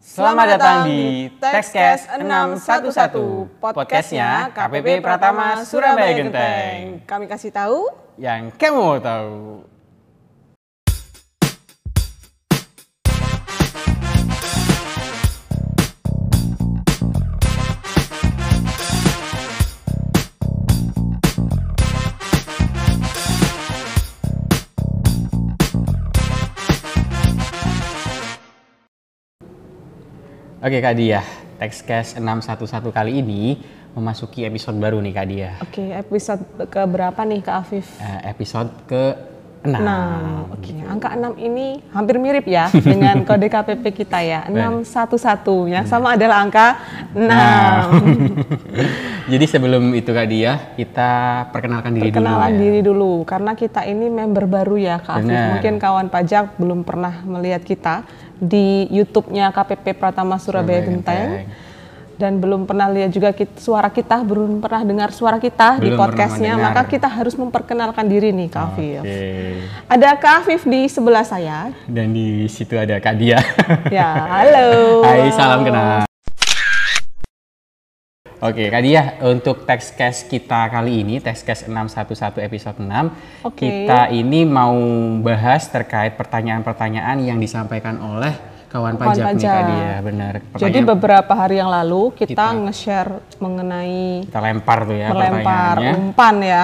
Selamat datang di Textcast 611, podcastnya KPP Pratama Surabaya Genteng. Kami kasih tahu Yang kamu mau tahu. Oke Kak Dia, Textcast 611 kali ini memasuki episode baru nih Kak Dia. Oke, episode ke berapa nih Kak Afif? Eh, episode ke 6. Nah, oke. Angka 6 ini hampir mirip ya dengan kode KPP kita ya. 611 yang sama adalah angka 6. Nah. Jadi sebelum itu Kak Dia, kita perkenalkan diri Perkenalan dulu ya. diri dulu karena kita ini member baru ya Kak Afif. Mungkin kawan pajak belum pernah melihat kita di YouTube-nya KPP Pratama Surabaya Genteng. Dan belum pernah lihat juga kit- suara kita, belum pernah dengar suara kita di Belum pernah podcastnya, maka kita harus memperkenalkan diri nih Kak Afif. Ada Kak Afif di sebelah saya. Dan di situ ada Kak Dia. Ya, halo. Hai, salam kenal. Oke, Kak Dia, untuk Textcast kita kali ini, Textcast 611 episode 6, Oke. kita ini mau bahas terkait pertanyaan-pertanyaan yang disampaikan oleh kawan, Kawan pajak, nih pajak. Kak Dia, benar. Jadi beberapa hari yang lalu kita, Kita- nge-share mengenai kita lempar tuh ya melempar umpan ya.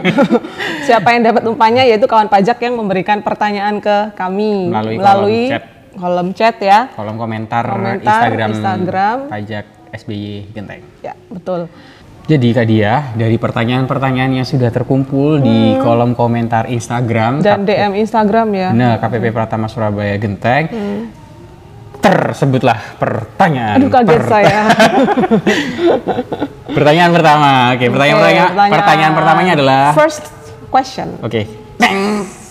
Siapa yang dapat umpannya yaitu kawan pajak yang memberikan pertanyaan ke kami Melalui kolom chat. kolom chat ya. Kolom komentar, Komentar Instagram, Instagram. pajak SBY Genteng. Ya, betul. Jadi Kak Dia, dari pertanyaan-pertanyaan yang sudah terkumpul di kolom komentar Instagram, Hmm. Dan DM Instagram ya. Nah, KPP Pratama Surabaya Genteng. Tersebutlah pertanyaan. Aduh kaget per- saya. Pertanyaan pertama. Oke, pertanyaan, Oke, pertanyaan, pertanyaan pertamanya adalah First question. Oke. Teng.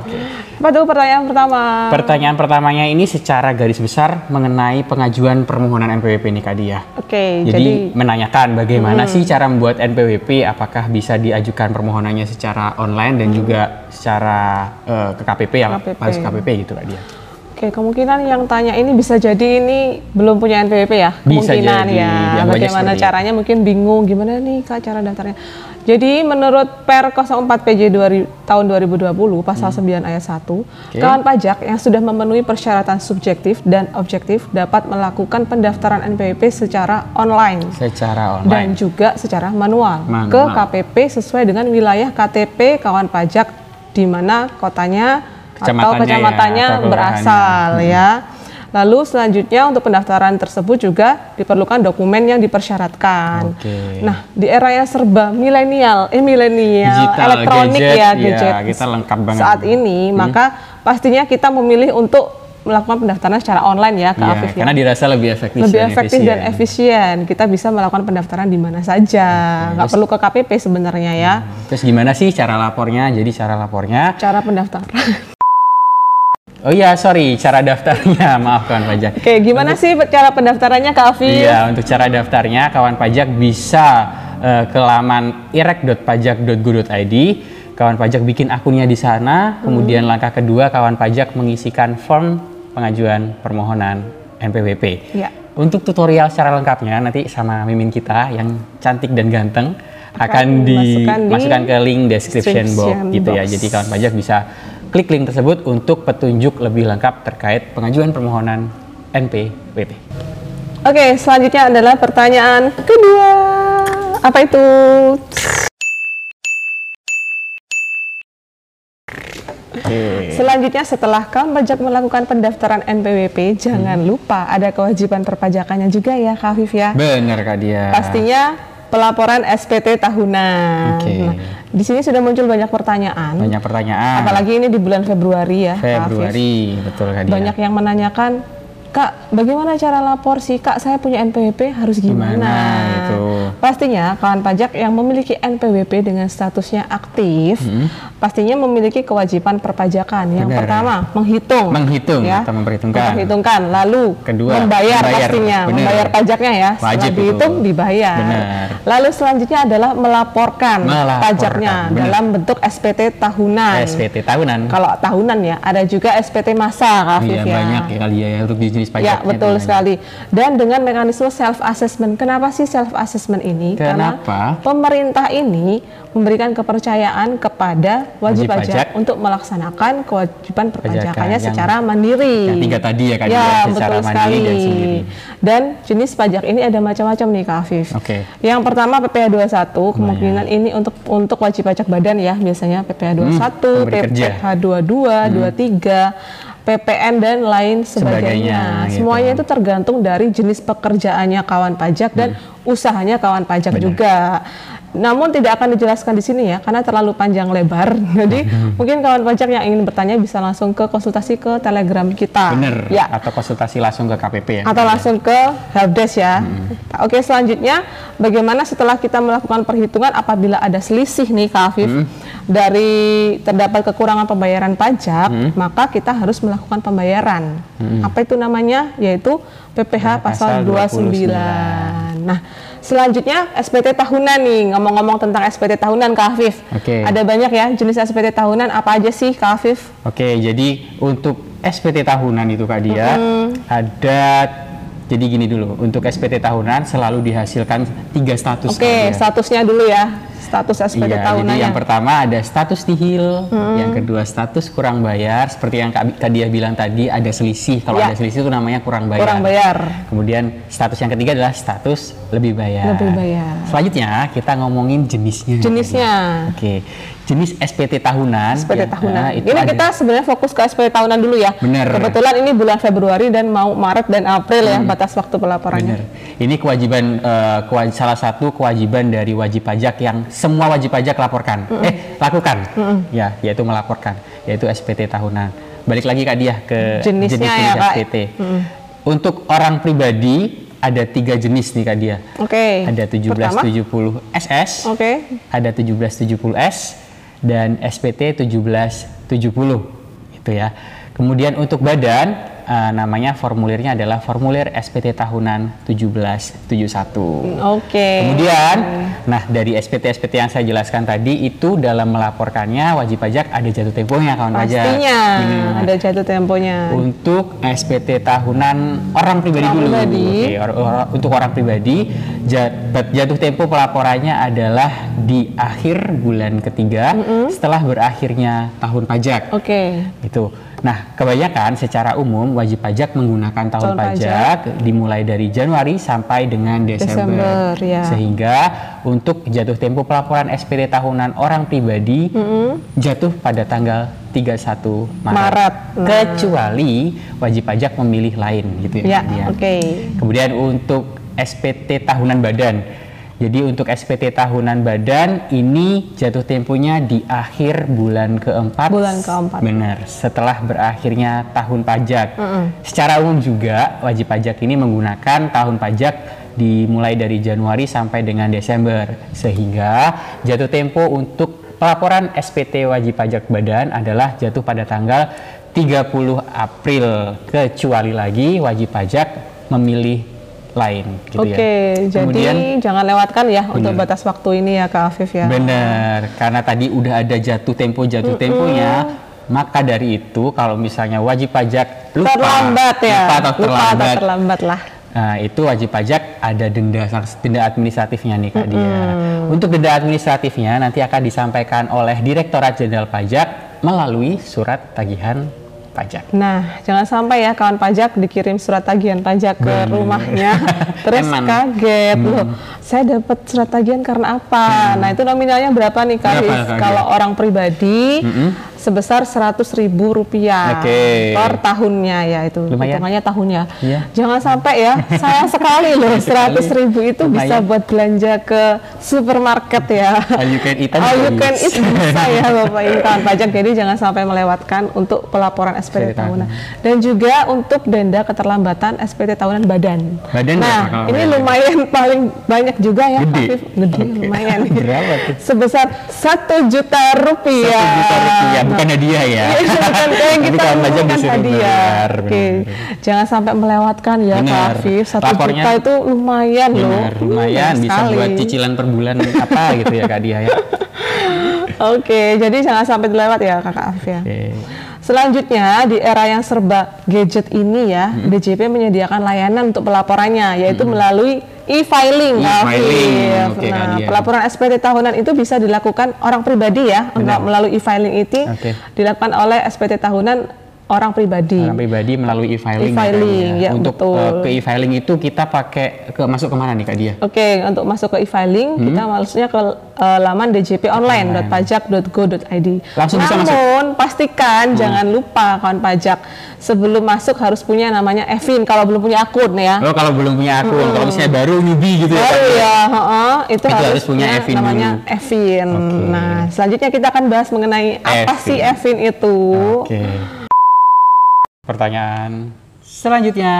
Oke. Apa tuh pertanyaan pertama? Pertanyaan pertamanya ini secara garis besar mengenai pengajuan permohonan NPWP nih Kak Dia. Oke, Jadi, jadi, menanyakan bagaimana sih cara membuat NPWP, apakah bisa diajukan permohonannya secara online dan juga secara eh, ke KPP yang KPP. harus KPP gitu Kak Dia. Oke, kemungkinan yang tanya ini bisa jadi ini belum punya NPWP ya? Bisa Kemungkinan jadi. ya. Bagaimana caranya mungkin bingung gimana nih Kak cara daftarnya. Jadi menurut Per 04 PJ 2000 tahun 2020 pasal Hmm. 9 ayat 1, kawan pajak yang sudah memenuhi persyaratan subjektif dan objektif dapat melakukan pendaftaran NPWP secara online Secara dan online. juga secara manual, Manual. ke KPP sesuai dengan wilayah KTP kawan pajak di mana kotanya atau Kecamatannya ya, kecamatannya atau berasal ya. Lalu selanjutnya untuk pendaftaran tersebut juga diperlukan dokumen yang dipersyaratkan. Oke. Nah, di era yang serba milenial, eh milenial, elektronik gadget, ya, ya, gadget. kita lengkap banget. Saat ini, maka pastinya kita memilih untuk melakukan pendaftaran secara online ya, Kak Iya, Afif ya karena dirasa lebih efektif lebih dan efektif dan efisien. Kita bisa melakukan pendaftaran di mana saja, nggak perlu ke KPP sebenarnya ya. Terus gimana sih cara lapornya? Jadi cara lapornya, Cara pendaftaran. Oh iya sorry, cara daftarnya, maaf kawan pajak. Oke, gimana sih cara pendaftarannya Kak? Iya, untuk cara daftarnya kawan pajak bisa eh, ke laman irek.pajak.go.id. Kawan pajak bikin akunnya di sana. Kemudian langkah kedua kawan pajak mengisikan form pengajuan permohonan NPWP. Iya. Untuk tutorial secara lengkapnya nanti sama mimin kita yang cantik dan ganteng akan dimasukkan di dimasukkan ke link description box description gitu ya. box. Jadi kawan pajak bisa klik link tersebut untuk petunjuk lebih lengkap terkait pengajuan permohonan NPWP. Oke, selanjutnya adalah pertanyaan kedua. Apa itu? Selanjutnya setelah kamu pajak melakukan pendaftaran NPWP, jangan Hmm. lupa ada kewajiban perpajakannya juga ya Kak Afif ya. Bener Kak Dia. Pastinya pelaporan SPT tahunan. Oke. Nah, di sini sudah muncul banyak pertanyaan. Banyak pertanyaan. Apalagi ini di bulan Februari ya. Februari, betul Kak Dia. Banyak yang menanyakan, Kak, bagaimana cara lapor sih? Kak, saya punya NPWP harus gimana? Gimana itu? Pastinya kawan pajak yang memiliki NPWP dengan statusnya aktif Hmm. Pastinya memiliki kewajiban perpajakan. Yang Benar. pertama, menghitung. Menghitung ya. atau memperhitungkan. Memperhitungkan. Lalu Kedua, membayar, membayar. pastinya, Benar. membayar pajaknya ya. Setelah Wajib itu. dihitung dibayar. Benar. Lalu selanjutnya adalah melaporkan, Melaporkan, pajaknya benar. dalam bentuk SPT tahunan. SPT tahunan. Kalau tahunan ya, ada juga SPT masa, Iya ya. banyak ya kali ya untuk jenis pajaknya. Ya, itu betul banyak. sekali. Dan dengan mekanisme self assessment. Kenapa sih self assessment ini? Kenapa? Karena pemerintah ini memberikan kepercayaan kepada wajib, Wajib pajak, pajak untuk melaksanakan kewajiban perpajakannya yang- secara mandiri. yang tiga tadi ya, Kak, Ya, ya, secara betul mandiri sekali. dan sendiri. Dan jenis pajak ini ada macam-macam nih, Kak Afif. Oke. Yang pertama PPh 21, kemungkinan ini untuk untuk wajib pajak badan ya, biasanya PPh 21, Hmm. PPh 22, 23, PPN dan lain sebagainya. Sebagainya, gitu. Semuanya itu tergantung dari jenis pekerjaannya kawan pajak dan usahanya kawan pajak Hmm. Benar. juga. Namun tidak akan dijelaskan di sini ya karena terlalu panjang lebar. Jadi Hmm. mungkin kawan pajak yang ingin bertanya bisa langsung ke konsultasi ke Telegram kita. Bener. Ya Atau konsultasi langsung ke KPP ya. atau langsung ke helpdesk ya. Hmm. Oke, selanjutnya bagaimana setelah kita melakukan perhitungan apabila ada selisih nih Kak Afif Hmm. dari terdapat kekurangan pembayaran pajak, maka kita harus melakukan pembayaran. Apa itu namanya? Yaitu PPh pasal, Pasal 29. Nah, selanjutnya SPT tahunan nih. Ngomong-ngomong tentang SPT tahunan Kak Afif. Oke. Ada banyak ya jenis SPT tahunan apa aja sih Kak Afif? Oke, jadi untuk SPT tahunan itu Kak Dia ada jadi gini dulu, untuk SPT tahunan selalu dihasilkan tiga status. Oke, Dia. statusnya dulu ya. Status SPT Iya, tahunannya. jadi yang pertama ada status nihil, yang kedua status kurang bayar, seperti yang Kak, Kak Dia bilang tadi ada selisih. Kalau Ya. ada selisih itu namanya kurang bayar. Kurang bayar. Kemudian status yang ketiga adalah status lebih bayar. Lebih bayar. Selanjutnya kita ngomongin jenisnya. Jenisnya. Oke, jenis SPT tahunan. SPT ya, tahunan. nah, itu ini ada- kita sebenarnya fokus ke SPT tahunan dulu ya. Bener. Kebetulan ini bulan Februari dan mau Maret dan April ya batas waktu pelaporannya. Bener. Ini kewajiban eh, kewa- salah satu kewajiban dari wajib pajak yang semua wajib pajak laporkan. Eh, lakukan. Ya, yaitu melaporkan, yaitu SPT tahunan. Balik lagi Kak Dia ke Jenisnya jenis-jenis ya, Kak. SPT. Untuk orang pribadi ada tiga jenis nih Kak Dia. Oke. Ada Pertama. 1770 SS, Oke. ada 1770S dan SPT 1770 itu ya. Kemudian untuk badan eh, namanya formulirnya adalah formulir SPT tahunan 1771. Oke. Kemudian, nah dari SPT-SPT yang saya jelaskan tadi itu dalam melaporkannya wajib pajak ada jatuh temponya kawan pajak. pastinya Benar. ada jatuh temponya. Untuk SPT tahunan orang pribadi Orang dulu. pribadi. Oke, or- or- untuk orang pribadi jat- jatuh tempo pelaporannya adalah di akhir bulan ketiga setelah berakhirnya tahun pajak. Oke. Itu. Nah, kebanyakan secara umum wajib pajak menggunakan tahun, Tahun pajak, dimulai dari Januari sampai dengan Desember. Desember, ya. Sehingga untuk jatuh tempo pelaporan SPT tahunan orang pribadi jatuh pada tanggal 31 Maret. Maret. Nah. Kecuali wajib pajak memilih lain gitu Ya, ya. Oke. Kemudian untuk SPT tahunan badan. Jadi untuk SPT tahunan badan ini jatuh temponya di akhir bulan keempat. Bulan keempat. Benar. Setelah berakhirnya tahun pajak. Secara umum juga wajib pajak ini menggunakan tahun pajak dimulai dari Januari sampai dengan Desember. Sehingga jatuh tempo untuk pelaporan SPT wajib pajak badan adalah jatuh pada tanggal 30 April. Kecuali lagi wajib pajak memilih lain gitu Oke, ya. jadi jangan lewatkan ya untuk batas waktu ini ya Kak Afif ya. Bener, karena tadi udah ada jatuh tempo jatuh temponya, maka dari itu kalau misalnya wajib pajak lupa, terlambat ya. lupa atau Lupa terlambat, atau terlambat lah. nah itu wajib pajak ada denda denda administratifnya nih kak dia. Untuk denda administratifnya nanti akan disampaikan oleh Direktorat Jenderal Pajak melalui surat tagihan pajak. Nah, jangan sampai ya kawan pajak dikirim surat tagihan pajak ke Bener. rumahnya, terus Eman. kaget loh. Saya dapat surat tagihan karena apa? Nah, itu nominalnya berapa nih Kak Kalau orang pribadi sebesar seratus ribu rupiah Oke. per tahunnya ya itu Lumayan. hitungannya tahunnya. Iya. Jangan sampai ya, sayang sekali loh seratus ribu itu bisa Lumayan. buat belanja ke supermarket ya. All you can eat All you bisa. can eat bisa ya Bapak Ibu kawan pajak. Jadi jangan sampai melewatkan untuk pelaporan SPT tahunan dan juga untuk denda keterlambatan SPT tahunan badan. Badan nah, berapa kalau ini badan? lumayan paling banyak juga ya, Gede. Afif. Gede Oke. lumayan. Sebesar satu juta rupiah. Satu juta rupiah, bukan hadiah ya. Iya, bukan Tapi kita bukan disuruh hadiah. bayar, Oke, jangan sampai melewatkan ya Kak. Afif. Satu Lapornya- juta itu lumayan loh. Benar, lumayan Hmm, bisa sekali. buat cicilan per bulan apa gitu ya Kak Dia ya. Oke, jadi jangan sampai terlewat ya Kakak Afif ya. Oke. Selanjutnya di era yang serba gadget ini ya, Hmm. DJP menyediakan layanan untuk pelaporannya yaitu melalui e-filing. E-filing, Kak nah, Dian. pelaporan SPT tahunan itu bisa dilakukan orang pribadi ya, enggak melalui e-filing itu Oke. dilakukan oleh SPT tahunan orang pribadi. Orang pribadi melalui e-filing. E-filing, Kak Dia. ya, Untuk betul. eh, ke e-filing itu kita pakai ke masuk ke mana nih Kak Dia? Oke, untuk masuk ke e-filing Hmm. kita maksudnya ke eh, laman djponline.pajak.go.id. Langsung bisa masuk? Hmm. Namun pastikan jangan lupa kawan pajak sebelum masuk harus punya namanya Evin kalau belum punya akun ya. Oh kalau belum punya akun, kalau misalnya baru newbie gitu ya. Baru Kak Dia? ya, heeh, itu, Itu harus, harus punya Evin namanya dulu. Evin. Oke. Nah, selanjutnya kita akan bahas mengenai apa Evin. sih Evin itu. Oke. Pertanyaan selanjutnya.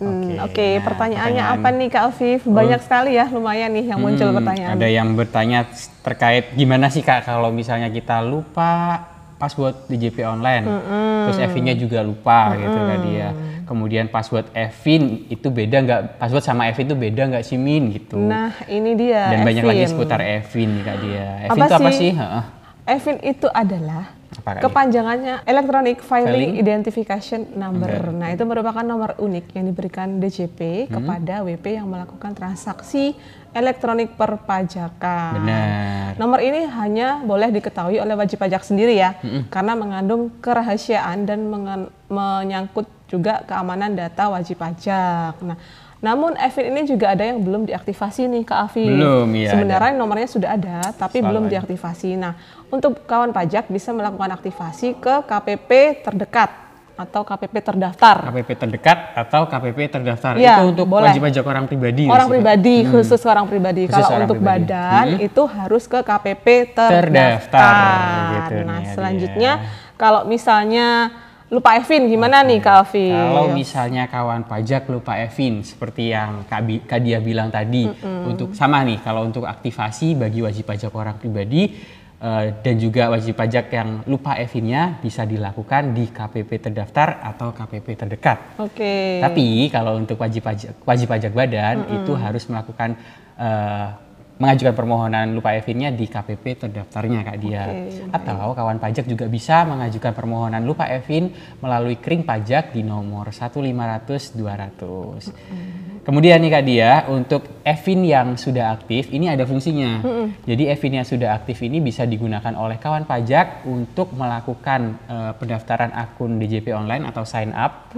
Hmm, Oke, Oke, nah, pertanyaannya pertanyaan- apa nih Kak Alfif? Banyak sekali ya, lumayan nih yang muncul Hmm, pertanyaan. Ada yang bertanya terkait gimana sih kak kalau misalnya kita lupa password DJP online, terus Evin-nya juga lupa gitu kan dia. Kemudian password Evin itu beda nggak? Password sama Evin itu beda nggak sih Min gitu? Nah, ini dia. Dan banyak lagi Evin. seputar Evin nih kak dia. Evin Apa itu apa sih? Evin itu adalah Apa, Kak? kepanjangannya Electronic Filing, Filing Identification Number. Nah, itu merupakan nomor unik yang diberikan DJP kepada WP yang melakukan transaksi elektronik perpajakan. Benar. Nomor ini hanya boleh diketahui oleh wajib pajak sendiri ya, karena mengandung kerahasiaan dan menyangkut juga keamanan data wajib pajak. Nah, namun Evin ini juga ada yang belum diaktifasi nih Kak Afif. Belum, iya, Sebenarnya nomornya sudah ada, tapi Selalu belum ada. diaktifasi. Nah, untuk kawan pajak bisa melakukan aktivasi ke KPP terdekat atau KPP terdaftar. KPP terdekat atau KPP terdaftar Iya, itu untuk boleh. wajib pajak orang pribadi. Orang pribadi, khusus orang pribadi. Khusus Kalau orang untuk pribadi. badan Hmm. itu harus ke KPP Terdaftar, terdaftar. gitu nah, nih ya selanjutnya kalau misalnya lupa Evin gimana nih Kak Alvin? Kalau misalnya kawan pajak lupa Evin seperti yang Kak, Bi- Kak Dia bilang tadi untuk sama nih kalau untuk aktivasi bagi wajib pajak orang pribadi eh, dan juga wajib pajak yang lupa Evinnya bisa dilakukan di KPP terdaftar atau KPP terdekat. Oke. Tapi kalau untuk wajib pajak wajib pajak badan itu harus melakukan eh, mengajukan permohonan lupa Evinnya di KPP terdaftarnya Kak Dia. Oke, Atau kawan pajak juga bisa mengajukan permohonan lupa Evin melalui kering pajak di nomor 15000 200. Kemudian nih Kak Dia, untuk Evin yang sudah aktif ini ada fungsinya. Jadi Evin yang sudah aktif ini bisa digunakan oleh kawan pajak untuk melakukan eh, pendaftaran akun DJP online atau sign up.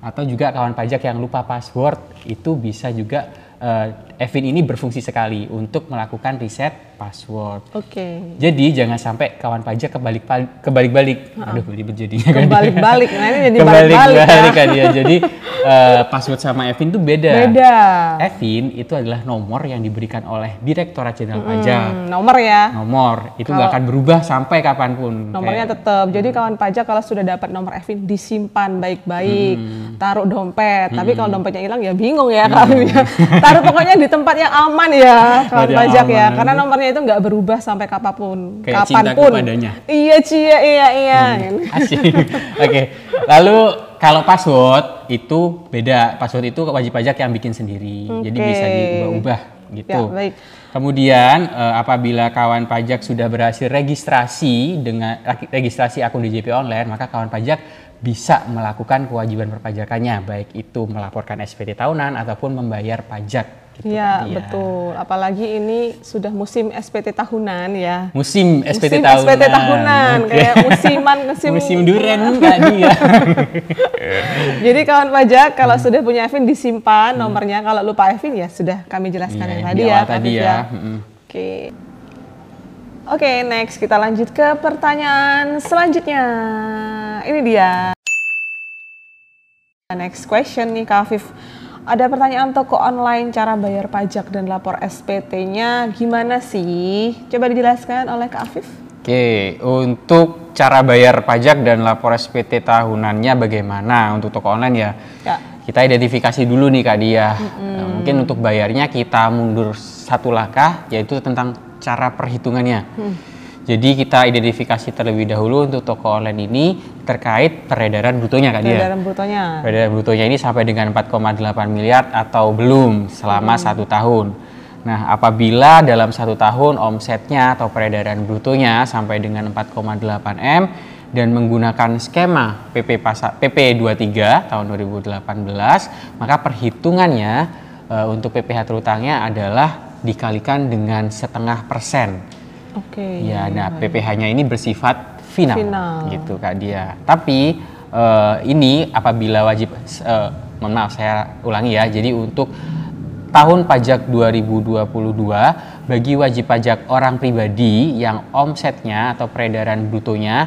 Atau juga kawan pajak yang lupa password itu bisa juga eh, Evin ini berfungsi sekali untuk melakukan reset password. Oke. Jadi jangan sampai kawan pajak kebalik kebalik balik. Aduh, ribet jadinya kan. Kebalik-balik. Nah, ini jadi kebalik balik-balik balik ya. kan ya. Jadi eh, password sama Evin itu beda. Beda. Evin itu adalah nomor yang diberikan oleh Direktorat Jenderal Pajak. Hmm, nomor ya. Nomor itu nggak akan berubah sampai kapan pun. Nomornya Kayak- tetap. Jadi kawan pajak kalau sudah dapat nomor Evin disimpan baik-baik, taruh dompet. Tapi kalau dompetnya hilang ya bingung ya kalau ya. Taruh pokoknya di tempat yang aman ya kawan pajak ya. Karena nomornya itu nggak berubah sampai kapan pun. Kayak cinta kapan pun. kepadanya. Iya cia iya iya. Asik. Oke. Lalu kalau password itu beda. Password itu wajib pajak yang bikin sendiri. Jadi Oke. bisa diubah-ubah gitu. Ya, baik. Kemudian eh, apabila kawan pajak sudah berhasil registrasi dengan registrasi akun DJP online, maka kawan pajak bisa melakukan kewajiban perpajakannya, baik itu melaporkan SPT tahunan ataupun membayar pajak. Gitu Iya kan, dia. betul. Apalagi ini sudah musim SPT tahunan ya. Musim SPT musim tahunan. SPT tahunan Oke. kayak musiman musim Musim duren Kak dia. Jadi kawan pajak kalau Hmm. sudah punya Evin disimpan nomornya. Kalau lupa Evin ya sudah kami jelaskan Iya, yang tadi di ya. tadi Afif ya. Mm-mm. Oke. Oke, next kita lanjut ke pertanyaan selanjutnya. Ini dia. Next question nih Kak Afif. Ada pertanyaan toko online cara bayar pajak dan lapor SPT-nya gimana sih? Coba dijelaskan oleh Kak Afif. Oke, untuk cara bayar pajak dan lapor SPT tahunannya bagaimana untuk toko online ya? Ya. Kita identifikasi dulu nih Kak Dia. Nah, mungkin untuk bayarnya kita mundur satu langkah yaitu tentang cara perhitungannya. Jadi kita identifikasi terlebih dahulu untuk toko online ini terkait peredaran brutonya Kak Dia. Peredaran brutonya. Peredaran brutonya ini sampai dengan 4,8 miliar atau belum selama satu tahun. Nah, apabila dalam satu tahun omsetnya atau peredaran brutonya sampai dengan 4,8 M dan menggunakan skema PP pasar PP 23 tahun 2018, maka perhitungannya eh, untuk PPh terutangnya adalah dikalikan dengan setengah persen. Oke. Ya, nah PPh-nya ini bersifat final, Final. gitu Kak dia. Tapi eh, ini apabila wajib, eh, mohon maaf saya ulangi ya. Jadi untuk tahun pajak 2022 bagi wajib pajak orang pribadi yang omsetnya atau peredaran brutonya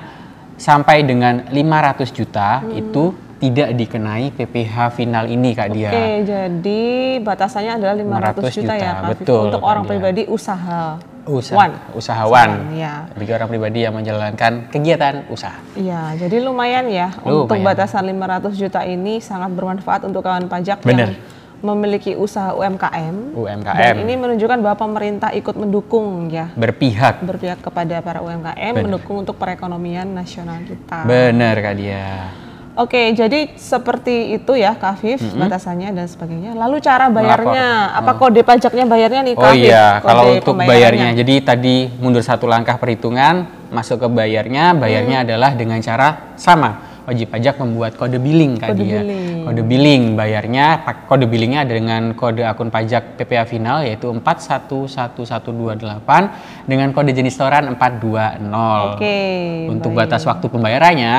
sampai dengan 500 juta Hmm. itu tidak dikenai PPh final ini Kak dia. Oke, jadi batasannya adalah 500 500 juta, ya, juta, Kak Afif. betul, Untuk Kak orang Dia. pribadi usaha. Usaha, One. usahawan, ya. bagi orang pribadi yang menjalankan kegiatan usaha. Iya, jadi lumayan ya untuk Lumayan. batasan 500 juta ini sangat bermanfaat untuk kawan pajak Bener. yang memiliki usaha UMKM. UMKM. Dan ini menunjukkan bahwa pemerintah ikut mendukung ya, Berpihak berpihak kepada para UMKM, mendukung untuk perekonomian nasional kita. Bener Kak dia. Oke, jadi seperti itu ya Kak Afif, batasannya dan sebagainya. Lalu cara bayarnya, apa kode pajaknya bayarnya nih Kak Oh iya, Kode kalau untuk bayarnya, jadi tadi mundur satu langkah perhitungan, masuk ke bayarnya, bayarnya Hmm. adalah dengan cara sama. Wajib pajak membuat kode billing Kak Kode dia. billing. Kode billing bayarnya, kode billingnya dengan kode akun pajak PPA final yaitu 411128 dengan kode jenis setoran 420. Oke. Untuk baik. batas waktu pembayarannya,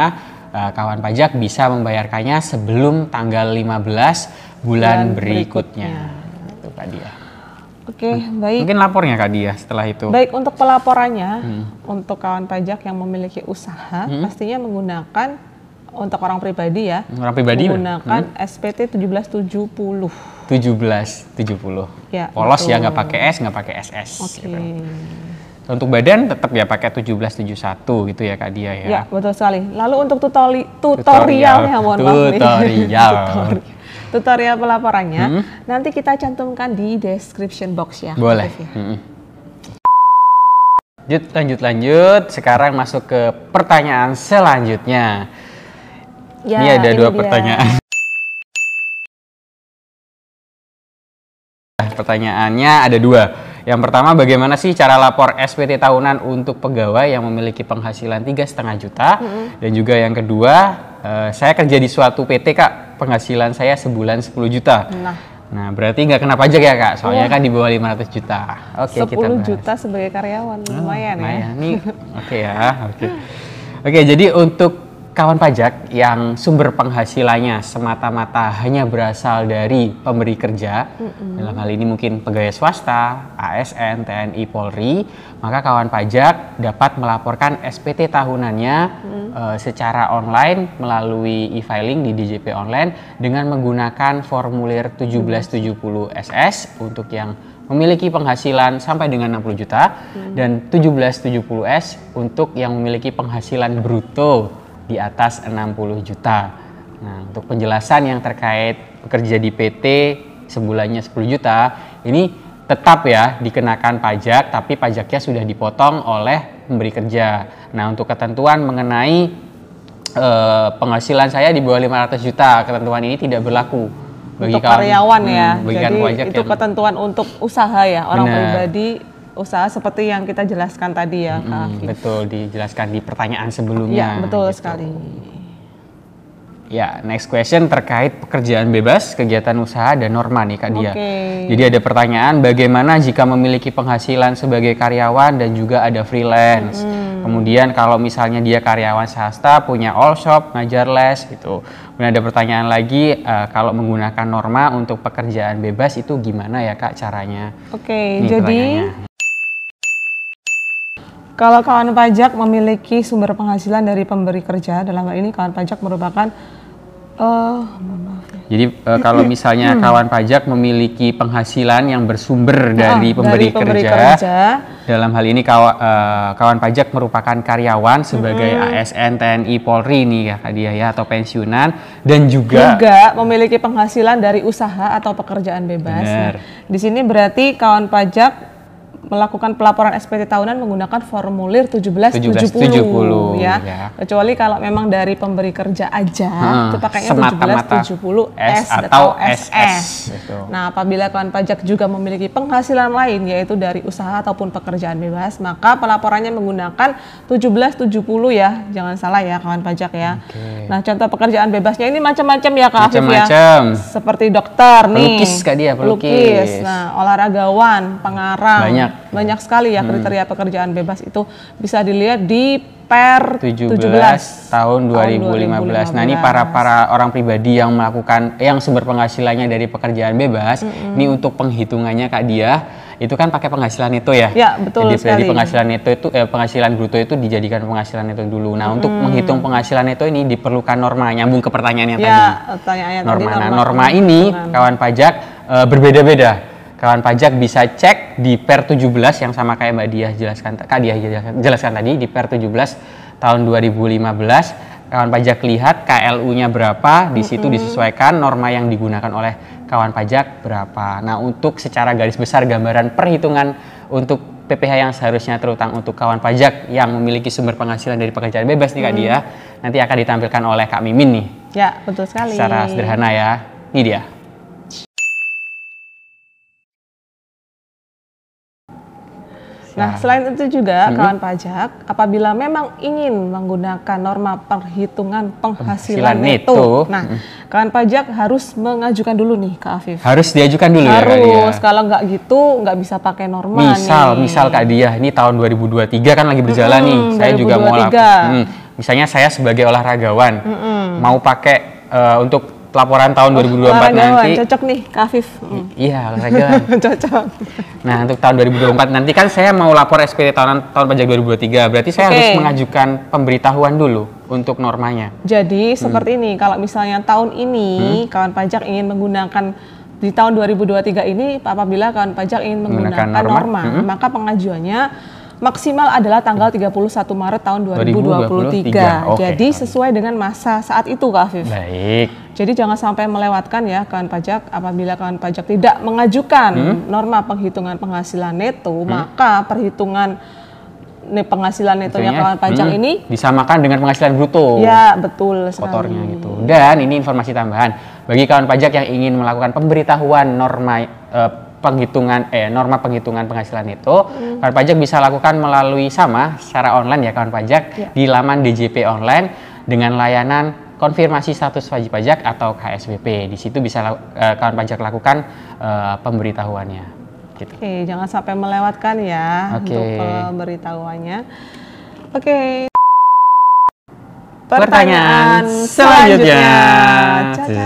eh, kawan pajak bisa membayarkannya sebelum tanggal 15 bulan Bulan berikutnya. Itu Kak Dia. Oke, baik. Mungkin lapornya Kak Dia setelah itu. Baik untuk pelaporannya, Hmm. untuk kawan pajak yang memiliki usaha, pastinya menggunakan untuk orang pribadi ya, Orang pribadi Hmm. menggunakan SPT 1770. 1770. Ya, Polos ya betul. nggak pakai S, nggak pakai SS. Oke. gitu. Untuk badan tetap ya pakai 1771 gitu ya Kak Dia ya. Ya, betul sekali. Lalu untuk tutori tutorialnya, mohon maaf nih. Tutorial. Hmm? Tutori- Tutorial pelaporannya nanti kita cantumkan di description box ya. Boleh. Ya. Mm-mm. Lanjut, lanjut, lanjut. Sekarang masuk ke pertanyaan selanjutnya. Ya, ini ada dua dia. pertanyaan. Pertanyaannya ada dua. Yang pertama, bagaimana sih cara lapor SPT tahunan untuk pegawai yang memiliki penghasilan tiga setengah juta? Dan juga yang kedua, eh, saya kerja di suatu PT kak, penghasilan saya sebulan 10 juta. Nah, Nah, berarti nggak kena pajak ya kak? Soalnya kan di bawah 500 juta. Oke, 10 kita bahas. juta sebagai karyawan lumayan ya. Lumayan nih. Oke ya, oke. Oke, jadi untuk kawan pajak yang sumber penghasilannya semata-mata hanya berasal dari pemberi kerja, dalam hal ini mungkin pegawai swasta, ASN, TNI, Polri, maka kawan pajak dapat melaporkan SPT tahunannya eh, secara online melalui e-filing di DJP online dengan menggunakan formulir 1770 SS untuk yang memiliki penghasilan sampai dengan 60 juta dan 1770S untuk yang memiliki penghasilan bruto di atas 60 juta. Nah, untuk penjelasan yang terkait bekerja di PT sebulannya 10 juta, ini tetap ya dikenakan pajak tapi pajaknya sudah dipotong oleh pemberi kerja. Nah, untuk ketentuan mengenai eh, penghasilan saya di bawah 500 juta, ketentuan ini tidak berlaku bagi untuk kawan- karyawan hmm, ya. bagi Jadi itu yang- ketentuan untuk usaha ya, orang Benar. pribadi usaha seperti yang kita jelaskan tadi ya, Kak Hmm, Afif. betul dijelaskan di pertanyaan sebelumnya. Ya, betul gitu. sekali. Ya, next question terkait pekerjaan bebas, kegiatan usaha dan norma nih Kak Dia. Oke. Jadi ada pertanyaan bagaimana jika memiliki penghasilan sebagai karyawan dan juga ada freelance. Hmm. Kemudian kalau misalnya dia karyawan swasta punya all shop, ngajar les gitu. Kemudian ada pertanyaan lagi eh, kalau menggunakan norma untuk pekerjaan bebas itu gimana ya Kak caranya? Oke, Ini jadi. Kalau kawan pajak memiliki sumber penghasilan dari pemberi kerja, dalam hal ini kawan pajak merupakan maaf ya. Jadi eh, kalau misalnya kawan pajak memiliki penghasilan yang bersumber dari Ah, pemberi, dari pemberi kerja, kerja. dalam hal ini kawa- eh, kawan pajak merupakan karyawan sebagai ASN TNI Polri nih ya Dia ya atau pensiunan dan juga, juga memiliki penghasilan dari usaha atau pekerjaan bebas. Nah, di sini berarti kawan pajak melakukan pelaporan SPT tahunan menggunakan formulir 1770, 1770, ya. ya. Kecuali kalau memang dari pemberi kerja aja Hmm, itu pakainya semata-mata 1770 S S atau SS, SS. gitu. Nah, apabila kawan pajak juga memiliki penghasilan lain yaitu dari usaha ataupun pekerjaan bebas, maka pelaporannya menggunakan 1770 ya. Jangan salah ya kawan pajak ya. Oke. Nah, contoh pekerjaan bebasnya ini macam-macam ya Kak Afif ya. macam-macam. Seperti dokter nih. Pelukis, Kak Dia, pelukis. Nah, olahragawan, pengarang. Banyak. Banyak sekali ya kriteria pekerjaan bebas itu bisa dilihat di Per 17, 17 tahun 2015. Nah, ini para para orang pribadi yang melakukan yang sumber penghasilannya dari pekerjaan bebas, ini untuk penghitungannya Kak Dia itu kan pakai penghasilan itu ya. Ya, betul Jadi sekali. penghasilan itu itu eh, penghasilan bruto itu dijadikan penghasilan itu dulu. Nah, untuk menghitung penghasilan itu ini diperlukan norma. Nyambung ke pertanyaan yang tadi. Ya, tadi norma. Nah, norma norma ini kawan pajak eh, berbeda-beda. Kawan pajak bisa cek di Per 17 yang sama kayak Mbak Diah jelaskan Kak Diah jelaskan, jelaskan tadi di Per 17 tahun 2015. Kawan pajak lihat KLU-nya berapa, di situ disesuaikan norma yang digunakan oleh kawan pajak berapa. Nah, untuk secara garis besar gambaran perhitungan untuk PPh yang seharusnya terutang untuk kawan pajak yang memiliki sumber penghasilan dari pekerjaan bebas nih Kak Diah, nanti akan ditampilkan oleh Kak Mimin nih Ya, betul sekali. secara sederhana ya. Ini dia. Nah, selain itu juga kawan pajak, apabila memang ingin menggunakan norma perhitungan penghasilan Penghasilan neto, neto. nah, kawan pajak harus mengajukan dulu nih ke Afif. Harus diajukan dulu ya Kak Dia. harus, kalau nggak gitu nggak bisa pakai norma Misal, nih. misal Kak Dia, ini tahun 2023 kan lagi berjalan nih. Mm-mm, Saya juga mau 2023. lapor. Hmm, misalnya saya sebagai olahragawan mau pakai eh, untuk laporan tahun 2024 Olahragawan, nanti. cocok nih ke Afif. Mm. Iya, olahragawan. cocok. Nah, untuk tahun 2024 nanti kan saya mau lapor SPT tahunan tahun pajak 2023. Berarti saya Oke. harus mengajukan pemberitahuan dulu untuk normanya. Jadi Hmm. seperti ini, kalau misalnya tahun ini kawan pajak ingin menggunakan di tahun 2023 ini apabila kawan pajak ingin Menggunakan menggunakan norma, norma, hmm. maka pengajuannya maksimal adalah tanggal 31 Maret tahun 2023. 2023, oke. Jadi sesuai dengan masa saat itu Kak Afif. Baik. Jadi jangan sampai melewatkan ya kawan pajak apabila kawan pajak tidak mengajukan Hmm. norma penghitungan penghasilan neto, maka perhitungan penghasilan netonya kawan pajak hmm, ini disamakan dengan penghasilan bruto. ya betul sekali. kotornya gitu. Dan ini informasi tambahan bagi kawan pajak yang ingin melakukan pemberitahuan norma eh, penghitungan eh norma penghitungan penghasilan itu, kawan pajak bisa lakukan melalui sama secara online ya kawan pajak Ya. di laman DJP online dengan layanan konfirmasi status wajib pajak atau KSWP. Di situ bisa eh, kawan pajak lakukan eh, pemberitahuannya. Gitu. Oke, jangan sampai melewatkan ya Oke. untuk pemberitahuannya. Oke. Pertanyaan selanjutnya. Caca.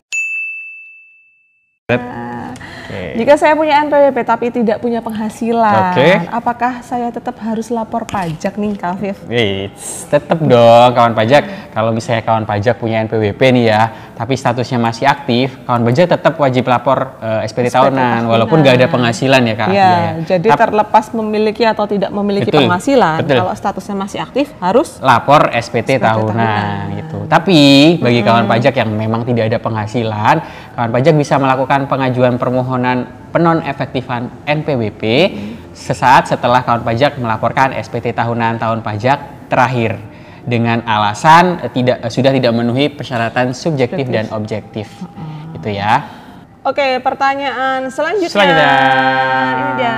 Oke. Jika saya punya NPWP tapi tidak punya penghasilan, Oke. apakah saya tetap harus lapor pajak nih, Kak Afif? Eits, tetap dong kawan pajak. Kalau misalnya kawan pajak punya NPWP nih ya, tapi statusnya masih aktif, kawan pajak tetap wajib lapor eh, SPT, tahunan, walaupun nggak ada penghasilan ya kak. Iya, Iya, ya. jadi Tap- terlepas memiliki atau tidak memiliki Betul, penghasilan, betul. kalau statusnya masih aktif harus lapor SPT, SPT tahunan, tahunan. gitu. Tapi bagi kawan pajak yang memang tidak ada penghasilan, kawan pajak bisa melakukan pengajuan permohonan penonefektifan NPWP sesaat setelah kawan pajak melaporkan SPT tahunan tahun pajak terakhir dengan alasan eh, tidak eh, sudah tidak memenuhi persyaratan subjektif dan objektif. Gitu ya. Oke, pertanyaan selanjutnya. Selanjutnya. Ini dia.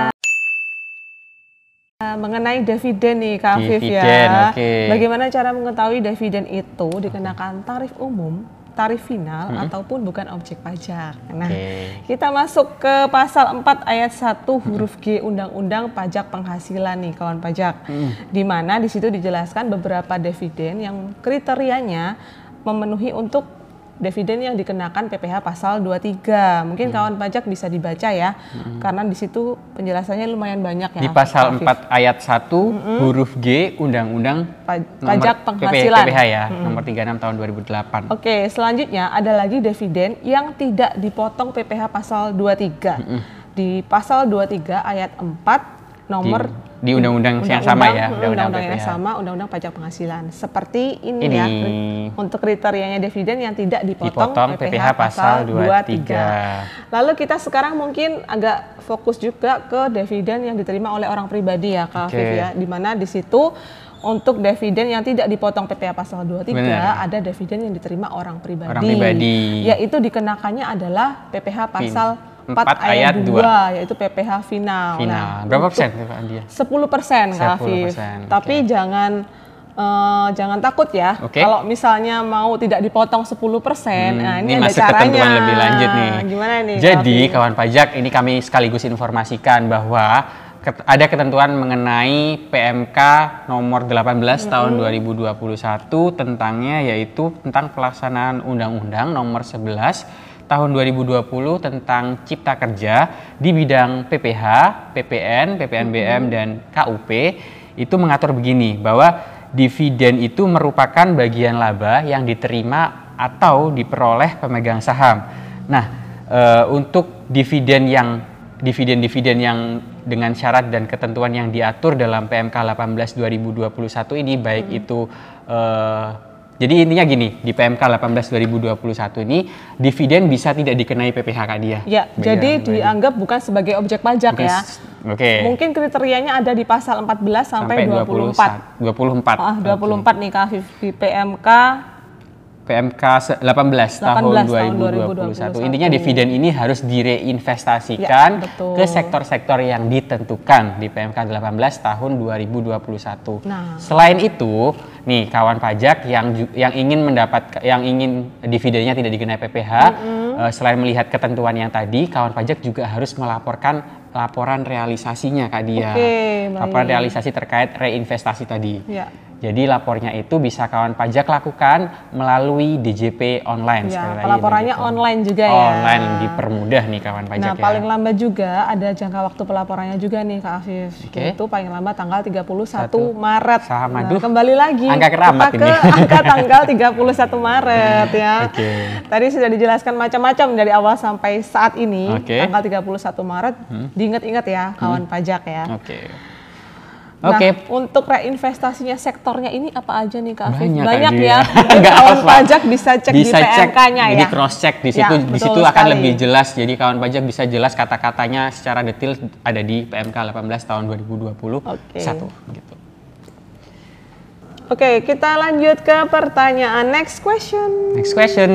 Mengenai dividen nih, Kak Afif ya. oke. Bagaimana cara mengetahui dividen itu dikenakan tarif umum, tarif final, ataupun bukan objek pajak? Nah, Oke. kita masuk ke pasal 4 ayat 1 huruf G Undang-Undang Pajak Penghasilan nih, kawan pajak. Di mana di situ dijelaskan beberapa dividen yang kriterianya memenuhi untuk dividen yang dikenakan PPh pasal 23. Mungkin Hmm. kawan pajak bisa dibaca ya. Karena di situ penjelasannya lumayan banyak ya. Di pasal Afif. 4 ayat 1 huruf G Undang-Undang Pa- pajak PP penghasilan. PPh ya, nomor 36 tahun 2008. Oke, selanjutnya ada lagi dividen yang tidak dipotong PPh pasal 23. Di pasal 23 ayat 4 nomor Di- di undang-undang yang sama ya, mm, undang-undang yang PPh. sama, undang-undang pajak penghasilan. Seperti ini, Ini. ya. Untuk kriterianya dividen yang tidak dipotong, Dipotong PPh pasal 23. Lalu kita sekarang mungkin agak fokus juga ke dividen yang diterima oleh orang pribadi ya, Kak. Afif ya. Di mana di situ untuk dividen yang tidak dipotong PPh pasal 23 Benar. ada dividen yang diterima orang pribadi. Orang pribadi. Yaitu dikenakannya adalah PPh pasal 4, Empat ayat ayat 2 yaitu PPh final. Final. Nah, Berapa persen Pak dia? 10 persen Kak 10%, Afif. Tapi jangan eh, jangan takut ya. Oke. Kalau misalnya mau tidak dipotong 10 persen, Hmm, nah ini ini, ada masuk caranya. ketentuan lebih lanjut nih. Gimana nih? Jadi Afif? kawan pajak ini kami sekaligus informasikan bahwa ada ketentuan mengenai PMK nomor 18 tahun 2021 tentangnya yaitu tentang pelaksanaan undang-undang nomor 11 tahun 2020 tentang cipta kerja di bidang PPH, PPN, PPNBM dan KUP itu mengatur begini bahwa dividen itu merupakan bagian laba yang diterima atau diperoleh pemegang saham. Nah, eh, untuk dividen yang dividen-dividen yang dengan syarat dan ketentuan yang diatur dalam PMK 18 2021 ini baik itu eh, jadi intinya gini di PMK 18 2021 ini dividen bisa tidak dikenai PPh Kak dia. Ya, jadi dianggap bukan sebagai objek pajak Bukan ya. Oke. Mungkin kriterianya ada di pasal 14 sampai, 24. 24. Ah, 24 nih Kak di PMK PMK se- 18, 18 tahun tahun 2021. Intinya dividen ini harus Ya, direinvestasikan betul. ke sektor-sektor yang ditentukan di PMK 18 tahun 2021. Nah. Selain itu, nih kawan pajak yang yang ingin mendapat yang ingin dividennya tidak dikenai PPh, eh, selain melihat ketentuan yang tadi, kawan pajak juga harus melaporkan laporan realisasinya Kak Dia. Baik. laporan realisasi terkait reinvestasi tadi. Ya. Jadi lapornya itu bisa kawan pajak lakukan melalui DJP online. Ya, sekali lagi pelaporannya begitu. online juga ya. Online dipermudah nih kawan pajak Nah, ya. paling lambat juga ada jangka waktu pelaporannya juga nih Kak Afif. Oke. Itu paling lambat tanggal 31 Satu. Maret. Sama, Nah, duh. kembali lagi Angka keramat kita ke ini. angka tanggal 31 Maret ya. Oke. Tadi sudah dijelaskan macam-macam dari awal sampai saat ini. Hmm. Tanggal 31 Maret diingat-ingat ya kawan pajak ya. Oke. Nah, Oke. untuk reinvestasinya sektornya ini apa aja nih Kak Afif? Banyak, Kak Banyak ya. Mungkin Nggak kawan apa. pajak bisa cek bisa di PMK-nya ya. Jadi cross check di Ya, situ, di betul situ akan sekali. lebih jelas. Jadi kawan pajak bisa jelas kata-katanya secara detail ada di PMK 18 tahun 2021 Oke. gitu. Oke, kita lanjut ke pertanyaan next question. Next question.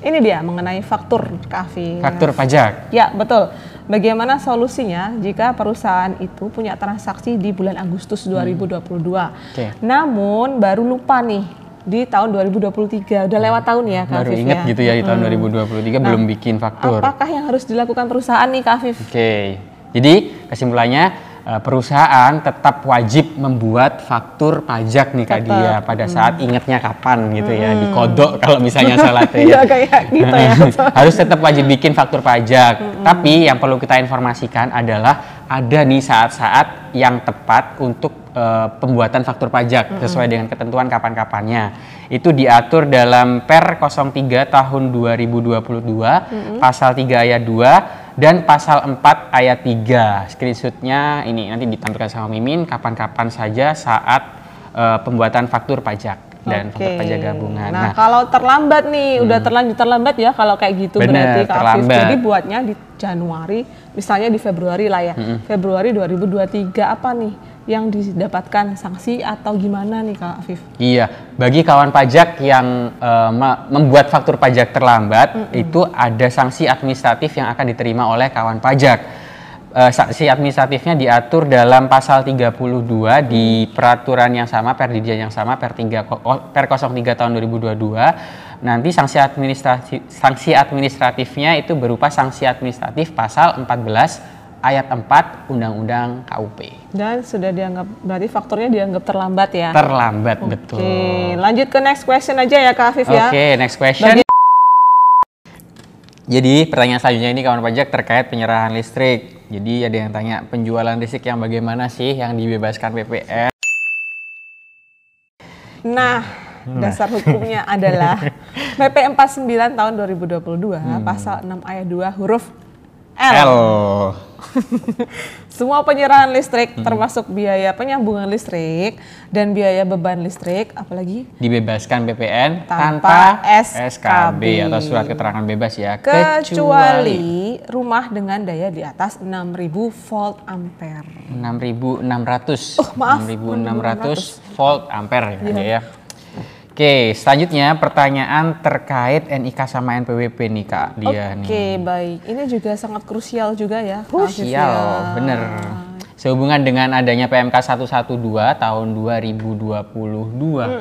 Ini dia mengenai faktur Kavi. Faktur pajak. Ya, betul. Bagaimana solusinya jika perusahaan itu punya transaksi di bulan Agustus 2022. Oke. Namun baru lupa nih di tahun 2023. Udah lewat tahun ya, Kak Baru Afif ingat ya. gitu ya di tahun 2023 belum bikin faktur. Apakah yang harus dilakukan perusahaan nih, Kak Afif? Oke, jadi kesimpulannya perusahaan tetap wajib membuat faktur pajak nih Kak. Dia pada saat ingatnya kapan gitu ya, dikodok kalau misalnya salah Iya, ya. kayak gitu ya. Harus tetap wajib bikin faktur pajak. Tapi yang perlu kita informasikan adalah ada nih saat-saat yang tepat untuk eh, pembuatan faktur pajak sesuai dengan ketentuan kapan-kapannya. Itu diatur dalam Per 03 tahun 2022 pasal 3 ayat 2 dan pasal 4 ayat 3. Screenshotnya ini nanti ditampilkan sama Mimin kapan-kapan saja saat eh, pembuatan faktur pajak dan faktur Oke. pajak gabungan. Nah, kalau terlambat nih, udah terlanjur terlambat ya kalau kayak gitu Bener, berarti Kak Afif. terlambat. Jadi buatnya di Januari, misalnya di Februari lah ya. Februari 2023 apa nih yang didapatkan sanksi atau gimana nih Kak Afif? Iya, bagi kawan pajak yang me- membuat faktur pajak terlambat, itu ada sanksi administratif yang akan diterima oleh kawan pajak. Eh, sanksi administratifnya diatur dalam pasal 32 di peraturan yang sama, perdidian yang sama, per 3 ko- oh, per 03 tahun 2022. Nanti sanksi administratif sanksi administratifnya itu berupa sanksi administratif pasal 14 ayat 4 Undang-Undang KUP. Dan sudah dianggap berarti faktornya dianggap terlambat ya. Terlambat betul. Oke, lanjut ke next question aja ya Kak Afif ya. Oke, next question. Bagi- Jadi pertanyaan selanjutnya ini kawan pajak terkait penyerahan listrik. Jadi ada yang tanya penjualan listrik yang bagaimana sih yang dibebaskan PPN? Nah, dasar hukumnya adalah PP 49 tahun 2022 Hmm. pasal 6 ayat 2 huruf L. L. Semua penyerahan listrik Hmm. termasuk biaya penyambungan listrik dan biaya beban listrik apalagi Dibebaskan PPN Tanpa tanpa, SKB. SKB atau surat keterangan bebas ya. kecuali rumah dengan daya di atas 6000 volt ampere. 6600. Oh, maaf, 6600 volt ampere ya, ya. Oke, selanjutnya pertanyaan terkait NIK sama NPWP nih Kak dia nih. Oke, baik. Ini juga sangat krusial juga ya. Kak. Krusial, bener. Sehubungan dengan adanya PMK 112 tahun 2022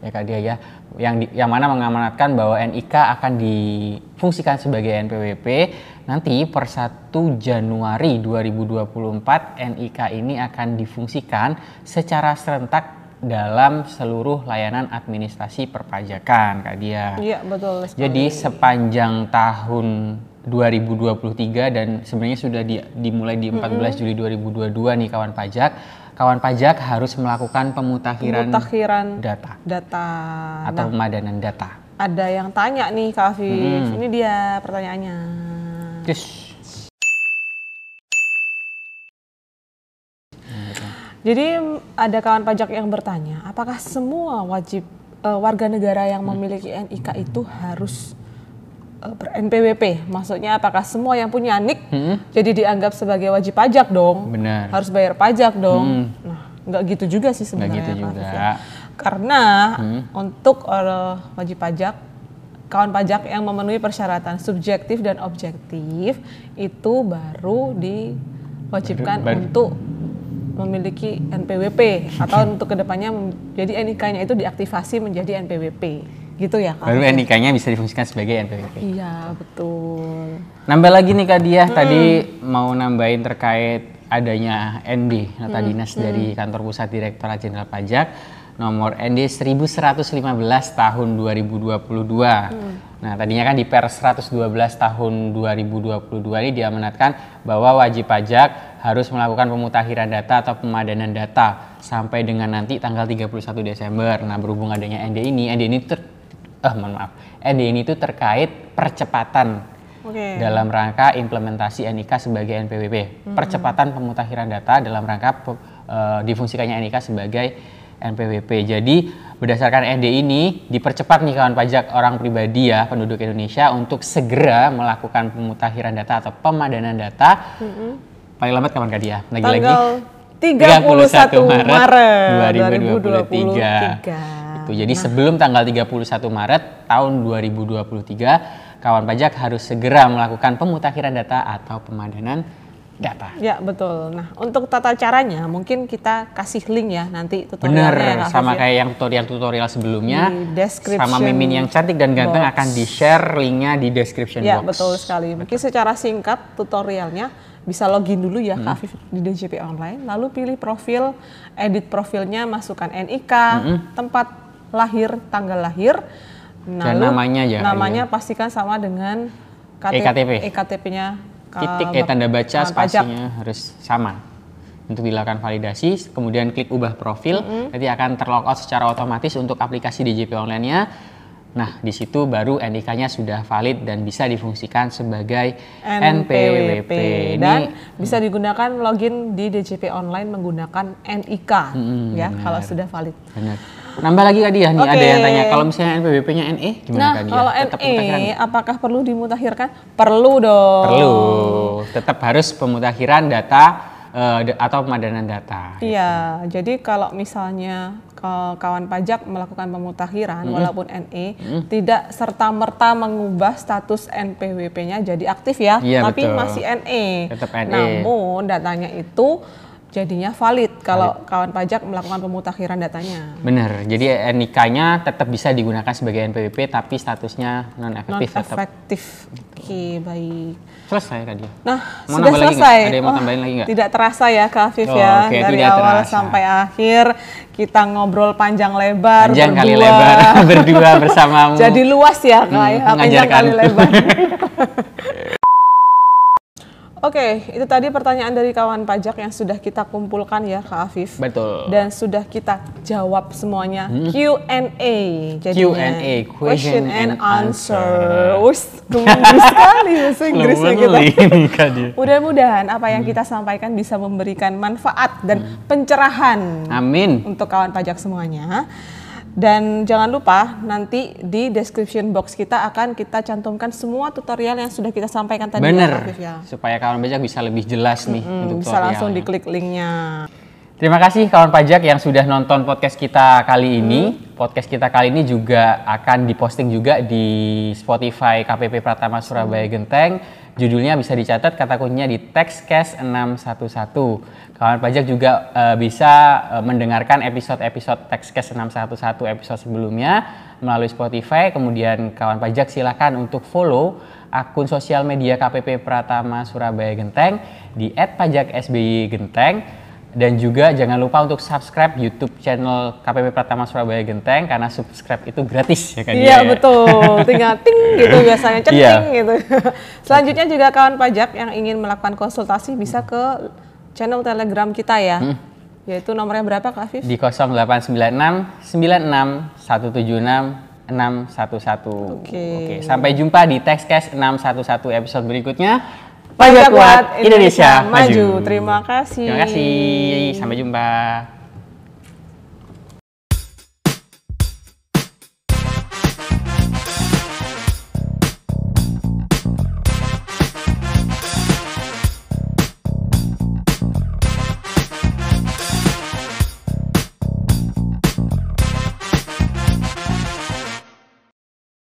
ya Kak dia ya, yang di- yang mana mengamanatkan bahwa NIK akan difungsikan sebagai NPWP nanti per 1 Januari 2024 NIK ini akan difungsikan secara serentak dalam seluruh layanan administrasi perpajakan Kak dia. Iya, betul. sekali. Jadi sepanjang tahun 2023 dan sebenarnya sudah di- dimulai di 14 Juli 2022 nih kawan pajak, kawan pajak harus melakukan pemutakhiran Pemutakhiran data data. atau Nah, pemadanan data. ada yang tanya nih Kak Afif. Ini dia pertanyaannya. Terus Jadi ada kawan pajak yang bertanya, apakah semua wajib eh, warga negara yang memiliki NIK itu harus eh, ber NPWP? Maksudnya apakah semua yang punya NIK jadi dianggap sebagai wajib pajak dong? benar. Harus bayar pajak dong? Nah, nggak gitu juga sih Nggak sebenarnya. gitu Kak juga. Ya. Karena untuk eh, wajib pajak kawan pajak yang memenuhi persyaratan subjektif dan objektif itu baru diwajibkan Baru- untuk memiliki NPWP atau untuk ke depannya jadi NIK-nya itu diaktifasi menjadi NPWP gitu ya Kak? Baru NIK-nya bisa difungsikan sebagai NPWP. Iya betul. Nambah lagi nih Kak Dia, tadi mau nambahin terkait adanya ND, nota dinas dari kantor pusat Direktorat Jenderal Pajak nomor ND 1115 tahun 2022. Nah, tadinya kan di Per 112 tahun 2022 ini diamanatkan bahwa wajib pajak harus melakukan pemutakhiran data atau pemadanan data sampai dengan nanti tanggal 31 Desember. Nah, berhubung adanya ND ini, ND ini ter eh mohon maaf. ND ini itu terkait percepatan Oke. dalam rangka implementasi NIK sebagai NPWP. Percepatan pemutakhiran data dalam rangka eh, difungsikannya NIK sebagai NPWP. Jadi berdasarkan ND ini dipercepat nih kawan pajak orang pribadi ya penduduk Indonesia untuk segera melakukan pemutakhiran data atau pemadanan data. Paling lambat kapan Kak Dia? Lagi-lagi Tanggal 31 Maret, Maret 2023. 2023. Itu. Jadi sebelum tanggal 31 Maret tahun 2023, kawan pajak harus segera melakukan pemutakhiran data atau pemadanan data. Ya betul. Nah untuk tata caranya mungkin kita kasih link ya nanti tutorialnya Bener, ya sama ya. kayak yang tutorial-tutorial sebelumnya. Di description Sama Mimin yang cantik dan ganteng box. akan di-share linknya di description Ya box. betul sekali. Mungkin secara singkat tutorialnya bisa login dulu ya Hmm. Kak Afif di DJP Online, lalu pilih profil, edit profilnya, masukkan NIK, tempat lahir, tanggal lahir, Dan namanya aja, Namanya pastikan sama dengan EKTP. EKTP-nya Titik eh tanda baca spasinya harus sama. Untuk dilakukan validasi, kemudian klik ubah profil, nanti akan terlogout secara otomatis untuk aplikasi DJP online-nya. Nah, di situ baru NIK-nya sudah valid dan bisa difungsikan sebagai NPWP. dan Ini bisa digunakan login di DJP Online menggunakan NIK ya kalau sudah valid. benar. Nambah lagi Kak Dia nih, ada Oke. yang tanya kalau misalnya NPWP-nya NE gimana Nah, kalau? NE apakah perlu dimutakhirkan? Perlu dong. Perlu, tetap harus pemutakhiran data eh, da- atau pemadanan data. Iya, jadi kalau misalnya ke- kawan pajak melakukan pemutakhiran walaupun NE tidak serta merta mengubah status NPWP-nya jadi aktif ya, Iya, tapi betul. masih NE. Tetap NE. Namun datanya itu jadinya valid kalau kawan pajak melakukan pemutakhiran datanya. Bener. Jadi NIK-nya tetap bisa digunakan sebagai NPWP tapi statusnya non Non efektif tetap. efektif. Oke, baik. Selesai tadi. Nah, Mau sudah lagi selesai. nggak? Ada yang mau Wah, tambahin lagi nggak? Tidak terasa ya Kak Afif Oh, ya. oke, Dari awal terasa. sampai akhir kita ngobrol panjang lebar Panjang kali berdua. lebar berdua bersamamu. Jadi luas ya Kak ya, panjang mengajarkan. kali lebar. Oke, itu tadi pertanyaan dari kawan pajak yang sudah kita kumpulkan ya Kak Afif. Betul. Dan sudah kita jawab semuanya Q&A jadinya. Q&A, question and answer. Wus, gemes sekali bahasa Inggrisnya kita. Mudah-mudahan apa yang kita sampaikan bisa memberikan manfaat dan pencerahan Amin. untuk kawan pajak semuanya. Dan jangan lupa nanti di description box kita akan kita cantumkan semua tutorial yang sudah kita sampaikan tadi ya, Bener. Ya. Supaya kawan pajak bisa lebih jelas nih Hmm, untuk bisa langsung diklik linknya. Terima kasih kawan pajak yang sudah nonton podcast kita kali ini. Podcast kita kali ini juga akan diposting juga di Spotify KPP Pratama Surabaya Genteng. Judulnya bisa dicatat kata kuncinya di Textcast 611. Kawan pajak juga eh, bisa eh, mendengarkan episode-episode Textcast 611 episode sebelumnya melalui Spotify. Kemudian kawan pajak silakan untuk follow akun sosial media KPP Pratama Surabaya Genteng di @pajaksby Genteng. Dan juga jangan lupa untuk subscribe YouTube channel KPP Pratama Surabaya Genteng karena subscribe itu gratis ya kan Iya betul, tinggal ting gitu biasanya ceting Iya. gitu. Selanjutnya juga kawan pajak yang ingin melakukan konsultasi bisa ke channel Telegram kita ya. Hmm. Yaitu nomornya berapa Kak Afif? Di 0896 96 176 611. Oke. Oke, sampai jumpa di Textcast 611 episode berikutnya. Pajak kuat Indonesia maju. Terima kasih. Terima kasih. Sampai jumpa.